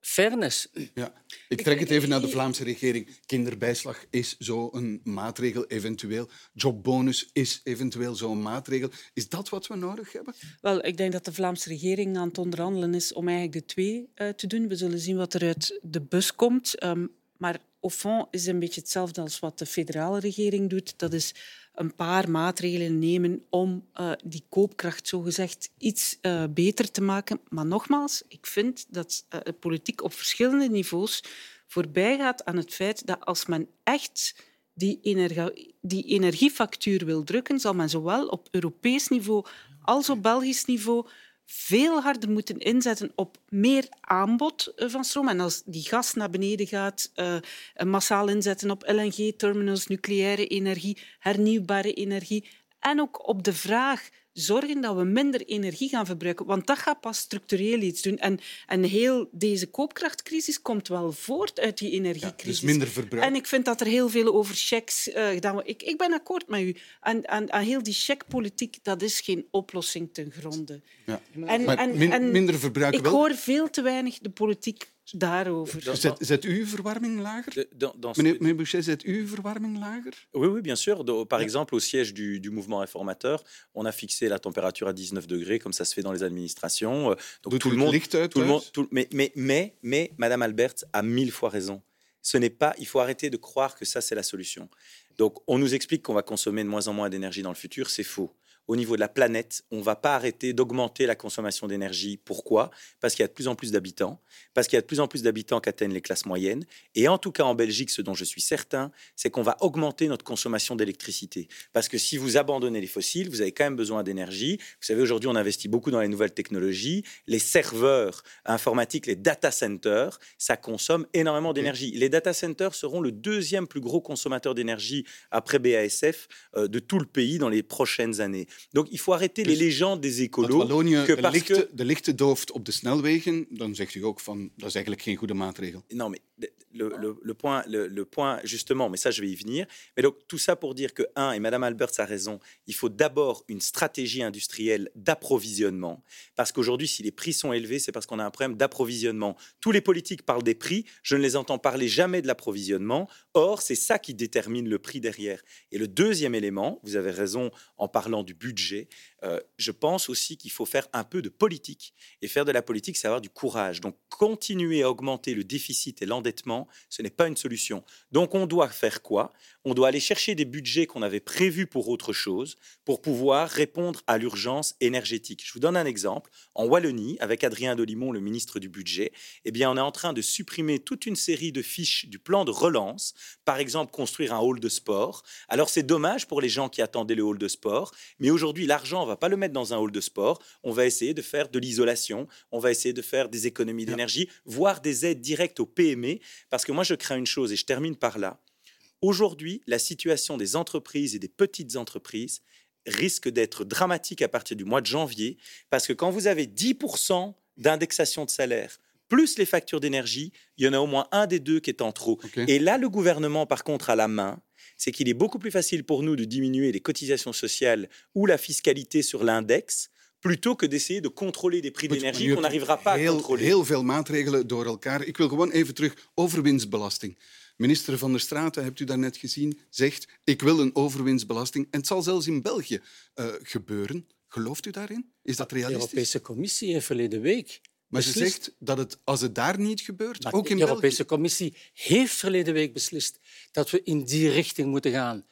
fairness. Ja. Ik trek het even naar de Vlaamse regering. Kinderbijslag is zo'n maatregel, eventueel. Jobbonus is eventueel zo'n maatregel. Is dat wat we nodig hebben? Wel, ik denk dat de Vlaamse regering aan het onderhandelen is om eigenlijk de twee eh, te doen. We zullen zien wat er uit de bus komt. Ehm, maar au fond is een beetje hetzelfde als wat de federale regering doet. Dat is een paar maatregelen nemen om eh, die koopkracht zogezegd iets eh, beter te maken. Maar nogmaals, ik vind dat eh, de politiek op verschillende niveaus voorbij gaat aan het feit dat als men echt die, energie, die energiefactuur wil drukken, zal men zowel op Europees niveau als op Belgisch niveau veel harder moeten inzetten op meer aanbod eh, van stroom. En als die gas naar beneden gaat, uh, massaal inzetten op LNG-terminals, nucleaire energie, hernieuwbare energie En ook op de vraag zorgen dat we minder energie gaan verbruiken. Want dat gaat pas structureel iets doen. En, en heel deze koopkrachtcrisis komt wel voort uit die energiecrisis. dus minder verbruik. En ik vind dat er heel veel over checks uh, gedaan wordt. Ik, ik ben akkoord met u. En, en, en heel die checkpolitiek, dat is geen oplossing ten gronde. Ja. En, maar en, min, en minder verbruiken ik wel. hoor veel te weinig de politiek daarover. Zet, zet u verwarming lager? De- dans- dans- Meneer, meneer Boucher, zet verwarming lager? Oui, oui, bien sûr. Do- par exemple, au siège du, du mouvement réformateur, on a fixé la température à 19 degrés, comme ça se fait dans les administrations. Euh, Donc Doet tout le monde, licht uit tout le monde, tout- mais, mais, mais, mais, Madame Albert a mille fois raison. Ce n'est pas. Il faut arrêter de croire que ça c'est la solution. Donc, on nous explique qu'on va consommer de moins en moins d'énergie dans le futur, c'est faux. Au niveau de la planète, on ne va pas arrêter d'augmenter la consommation d'énergie. Pourquoi? Parce qu'il y a de plus en plus d'habitants, parce qu'il y a de plus en plus d'habitants qui atteignent les classes moyennes. Et en tout cas, en Belgique, ce dont je suis certain, c'est qu'on va augmenter notre consommation d'électricité. Parce que si vous abandonnez les fossiles, vous avez quand même besoin d'énergie. Vous savez, aujourd'hui, on investit beaucoup dans les nouvelles technologies. Les serveurs informatiques, les data centers, ça consomme énormément d'énergie. Les data centers seront le deuxième plus gros consommateur d'énergie après BASF euh, de tout le pays dans les prochaines années. Donc, il faut arrêter les Dus légendes des écolos. Wallonië que de parce lichten, que- de lichten dooft op de snelwegen, dan zegt u ook van dat is eigenlijk geen goede maatregel. Non, mais le, le- le point, le, le point, justement, mais ça, je vais y venir. Mais donc, tout ça pour dire que, un, et Madame Alberts a raison, il faut d'abord une stratégie industrielle d'approvisionnement. Parce qu'aujourd'hui, si les prix sont élevés, c'est parce qu'on a un problème d'approvisionnement. Tous les politiques parlent des prix, je ne les entends parler jamais de l'approvisionnement. Or, c'est ça qui détermine le prix derrière. Et le deuxième élément, vous avez raison en parlant du budget, budget euh, je pense aussi qu'il faut faire un peu de politique. Et faire de la politique, c'est avoir du courage. Donc, continuer à augmenter le déficit et l'endettement, ce n'est pas une solution. Donc, on doit faire quoi? On doit aller chercher des budgets qu'on avait prévus pour autre chose, pour pouvoir répondre à l'urgence énergétique. Je vous donne un exemple. En Wallonie, avec Adrien Delimont, le ministre du Budget, eh bien, on est en train de supprimer toute une série de fiches du plan de relance. Par exemple, construire un hall de sport. Alors, c'est dommage pour les gens qui attendaient le hall de sport, mais aujourd'hui, l'argent, va pas le mettre dans un hall de sport. On va essayer de faire de l'isolation. On va essayer de faire des économies d'énergie, voire des aides directes aux PME. Parce que moi, je crains une chose, et je termine par là. Aujourd'hui, la situation des entreprises et des petites entreprises risque d'être dramatique à partir du mois de janvier, parce que quand vous avez 10% d'indexation de salaire, plus les factures d'énergie, il y en a au moins un des deux qui est en trop. Et là, le gouvernement, par contre, a la main. C'est qu'il est beaucoup plus facile pour nous de diminuer les cotisations sociales ou la fiscalité sur l'index plutôt que d'essayer de contrôler des prix d'énergie qu'on n'arrivera pas à heel, contrôler. Heel veel maatregelen door elkaar. Ik wil gewoon even terug. Overwinstbelasting. Minister Van der Straten, hebt u daarnet gezien, zegt ik wil een overwinstbelasting. En het zal zelfs in België eh, gebeuren. Gelooft u daarin? Is dat De realistisch? Europese Commissie heeft verleden week Maar ze zegt dat het, als het daar niet gebeurt, Maar ook in de Europese België... Commissie heeft verleden week beslist dat we in die richting moeten gaan.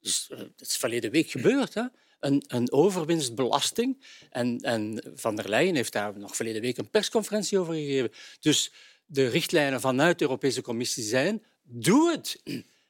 Dus, eh, dat is verleden week gebeurd. Hè? Een, een overwinstbelasting. En, en Van der Leyen heeft daar nog verleden week een persconferentie over gegeven. Dus de richtlijnen vanuit de Europese Commissie zijn: doe het.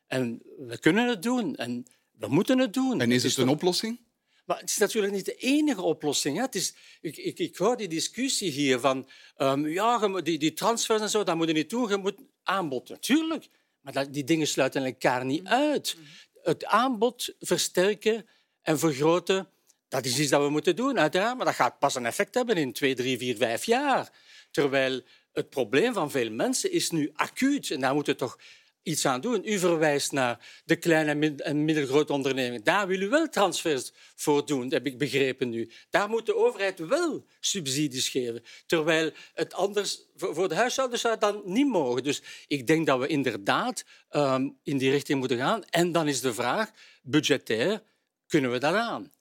En we kunnen het doen. En we moeten het doen. En is het een oplossing? Maar het is natuurlijk niet de enige oplossing. Hè. Het is, ik, ik, ik hoor die discussie hier van ehm, ja, die, die transfers en zo, dat moet je niet doen. Je moet aanbod, natuurlijk. Maar dat, die dingen sluiten elkaar niet uit. Het aanbod versterken en vergroten, dat is iets dat we moeten doen, uiteraard. Maar dat gaat pas een effect hebben in twee, drie, vier, vijf jaar. Terwijl het probleem van veel mensen is nu acuut. En daar moeten we toch iets aan doen. U verwijst naar de kleine en mid- en middelgrote ondernemingen. Daar wil u wel transfers voor doen, heb ik begrepen nu. Daar moet de overheid wel subsidies geven. Terwijl het anders voor de huishoudens zou dan niet mogen. Dus ik denk dat we inderdaad ehm, in die richting moeten gaan. En dan is de vraag, budgetair, kunnen we dat aan?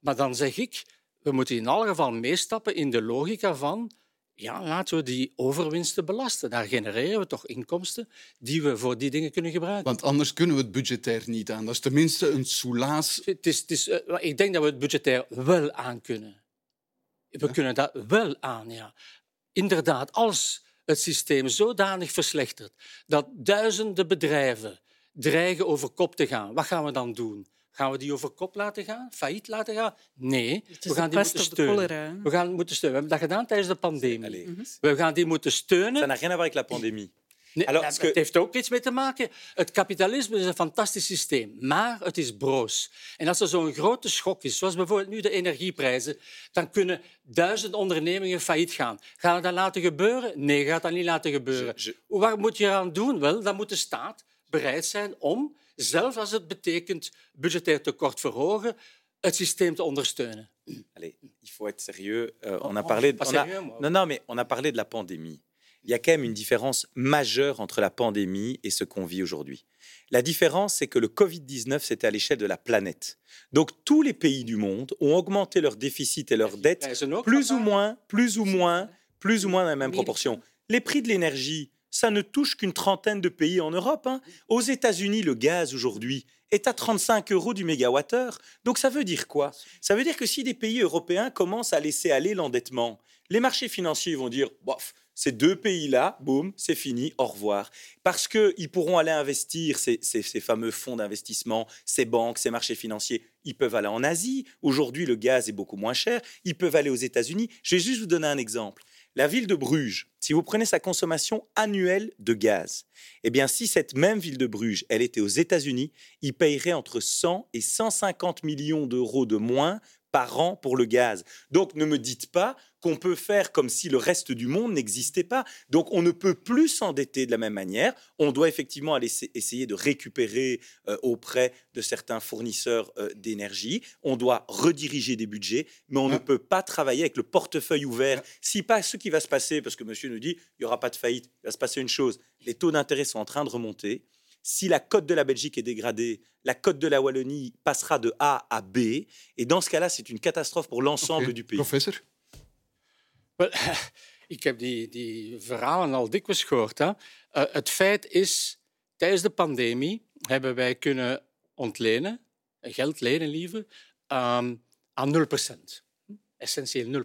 Maar dan zeg ik, we moeten in alle geval meestappen in de logica van ja, laten we die overwinsten belasten. Daar genereren we toch inkomsten die we voor die dingen kunnen gebruiken. Want anders kunnen we het budgetair niet aan. Dat is tenminste een soelaas. Het is, het is, eh, ik denk dat we het budgetair wel aan kunnen. We kunnen dat wel aan, ja. Inderdaad, als het systeem zodanig verslechtert dat duizenden bedrijven dreigen over kop te gaan, wat gaan we dan doen? Gaan we die over kop laten gaan? Failliet laten gaan? Nee, we gaan die moeten steunen. cholera? We gaan moeten steunen. We hebben dat gedaan tijdens de pandemie. Allez. We gaan die moeten steunen. Ça n'a rien à voir avec la pandémie. Nee, Alors, Het heeft ook iets mee te maken. Het kapitalisme is een fantastisch systeem, maar het is broos. En als er zo'n grote schok is, zoals bijvoorbeeld nu de energieprijzen, dan kunnen duizend ondernemingen failliet gaan. Gaan we dat laten gebeuren? Nee, gaat dat niet laten gebeuren. Wat moet je eraan doen? Wel, dan moet de staat bereid zijn om, zelfs als het betekent budgetair tekort verhogen, het systeem te ondersteunen. Allez, il faut être sérieux. Euh, on a oh, parlé. on a- moi. non, non, mais on a parlé de la pandémie. Il y a quand même une différence majeure entre la pandémie et ce qu'on vit aujourd'hui. La différence, c'est que le Covid-19, c'était à l'échelle de la planète. Donc, tous les pays du monde ont augmenté leur déficit et leurs dettes plus ou moins, plus ou moins, plus ou moins dans la même proportion. Les prix de l'énergie, ça ne touche qu'une trentaine de pays en Europe. hein. Aux États-Unis, le gaz aujourd'hui est à 35 euros du mégawattheure. Donc ça veut dire quoi? Ça veut dire que si des pays européens commencent à laisser aller l'endettement, les marchés financiers vont dire, bof, ces deux pays-là, boum, c'est fini, au revoir. Parce qu'ils pourront aller investir, ces, ces- ces fameux fonds d'investissement, ces banques, ces marchés financiers, ils peuvent aller en Asie. Aujourd'hui, le gaz est beaucoup moins cher. Ils peuvent aller aux États-Unis. Je vais juste vous donner un exemple. La ville de Bruges, si vous prenez sa consommation annuelle de gaz, eh bien, si cette même ville de Bruges, elle était aux États-Unis, il payerait entre 100 et 150 millions d'euros de moins par an pour le gaz. Donc, ne me dites pas qu'on peut faire comme si le reste du monde n'existait pas. Donc, on ne peut plus s'endetter de la même manière. On doit effectivement aller essa- essayer de récupérer euh, auprès de certains fournisseurs euh, d'énergie. On doit rediriger des budgets, mais on ne peut pas travailler avec le portefeuille ouvert. Si pas ce qui va se passer, parce que monsieur nous dit, il n'y aura pas de faillite, il va se passer une chose. Les taux d'intérêt sont en train de remonter. Si la cote de la Belgique est dégradée, la cote de la Wallonie passera de A à B. Et dans ce cas-là, c'est une catastrophe pour l'ensemble du pays. Professor Wel, ik heb die, die verhalen al dikwijls gehoord. Hè. Eh, het feit is, tijdens de pandemie hebben wij kunnen ontlenen, eh, geld lenen liever, ehm, aan 0 Essentieel 0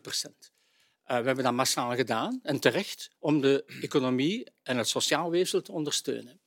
we hebben dat massaal gedaan, en terecht, om de economie en het sociaal weefsel te ondersteunen.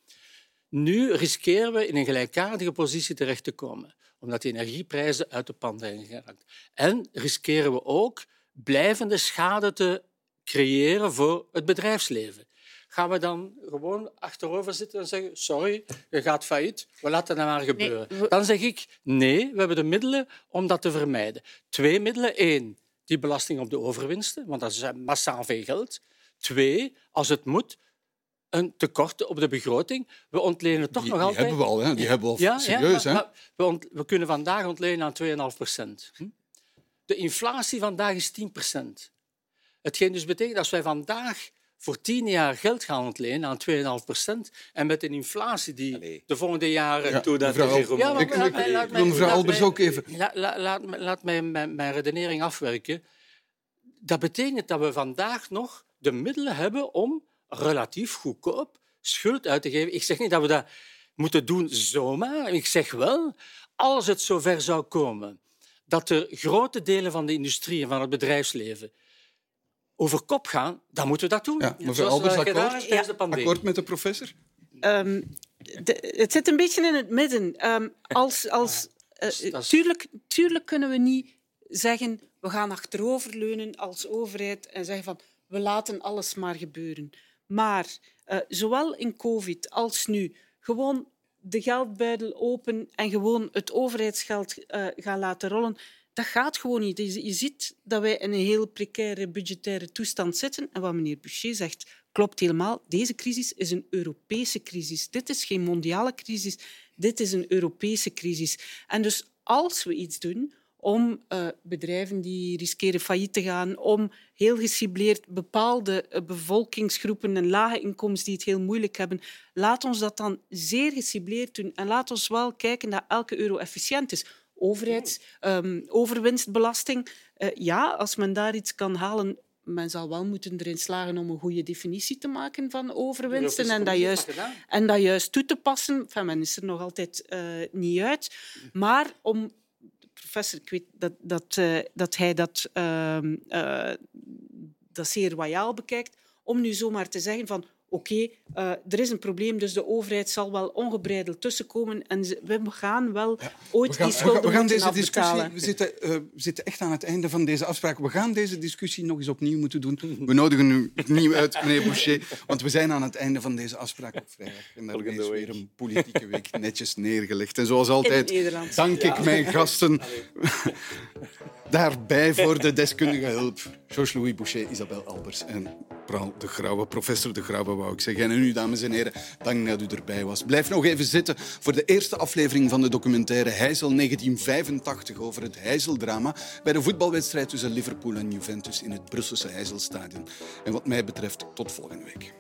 Nu riskeren we in een gelijkaardige positie terecht te komen, omdat de energieprijzen uit de pan zijn geraakt. En riskeren we ook blijvende schade te creëren voor het bedrijfsleven. Gaan we dan gewoon achterover zitten en zeggen: Sorry, je gaat failliet, we laten dat maar gebeuren? Dan zeg ik: Nee, we hebben de middelen om dat te vermijden. Twee middelen. Eén, die belasting op de overwinsten, want dat is massaal veel geld. Twee, als het moet, een tekort op de begroting. We ontlenen toch Die- nog die altijd... hebben we al, hè? Die hebben we al serieus, maar- hè? maar we, ont- we kunnen vandaag ontlenen aan 2,5 procent. Hm? De inflatie vandaag is 10 procent. Hetgeen dus betekent dat wij vandaag voor 10 jaar geld gaan ontlenen aan 2,5 procent en met een inflatie die de volgende jaren... Ja, Toen dat mevrouw- Ja, maar Ik- laat ik- mij- ik laat wil mij- mevrouw laat Albers mij- ook even- La- la- Laat laat mij mijn, mijn redenering afwerken. Dat betekent dat we vandaag nog de middelen hebben om relatief goedkoop schuld uit te geven. Ik zeg niet dat we dat moeten doen zomaar. Ik zeg wel, als het zover zou komen dat er grote delen van de industrie en van het bedrijfsleven over kop gaan, dan moeten we dat doen. Ja, mevrouw Albers, akkoord? pandemie. Akkoord met de professor? Ehm, de- het zit een beetje in het midden. Ehm, als, als, tuurlijk, tuurlijk kunnen we niet zeggen we gaan achteroverleunen als overheid en zeggen van we laten alles maar gebeuren. Maar eh, zowel in COVID als nu gewoon de geldbuidel open en gewoon het overheidsgeld eh, gaan laten rollen. Dat gaat gewoon niet. Je, je ziet dat wij in een heel precaire budgettaire toestand zitten. En wat meneer Boucher zegt, klopt helemaal. Deze crisis is een Europese crisis. Dit is geen mondiale crisis. Dit is een Europese crisis. En dus als we iets doen om eh, bedrijven die riskeren failliet te gaan, om heel gecibleerd bepaalde eh, bevolkingsgroepen en lage inkomens die het heel moeilijk hebben, laat ons dat dan zeer gecibleerd doen. En laat ons wel kijken dat elke euro efficiënt is. Overheids, ehm, overwinstbelasting. Eh, ja, als men daar iets kan halen, men zal wel moeten erin slagen om een goede definitie te maken van overwinsten en dat juist, en dat juist toe te passen. Enfin, men is er nog altijd niet uit. Maar om professor, ik weet dat, dat, eh, dat hij dat, ehm, eh, dat zeer royaal bekijkt, om nu zomaar te zeggen van oké, uh, er is een probleem, dus de overheid zal wel ongebreideld tussenkomen en we gaan wel ja. ooit we gaan, die schulden we gaan, we gaan deze discussie, we zitten, uh, we zitten echt aan het einde van deze afspraak. We gaan deze discussie nog eens opnieuw moeten doen. We nodigen u opnieuw uit, meneer Boucher, want we zijn aan het einde van deze afspraak op vrijdag. En daar is weer een politieke week netjes neergelegd. En zoals altijd dank ik mijn gasten daarbij voor de deskundige hulp. Georges-Louis Boucher, Isabel Albers en Paul de Grauwe, professor de Grauwe wou ik zeggen. En u, dames en heren, dank dat u erbij was. Blijf nog even zitten voor de eerste aflevering van de documentaire Heijzel 1985 over het Heizeldrama bij de voetbalwedstrijd tussen Liverpool en Juventus in het Brusselse Heizelstadion. En wat mij betreft, tot volgende week.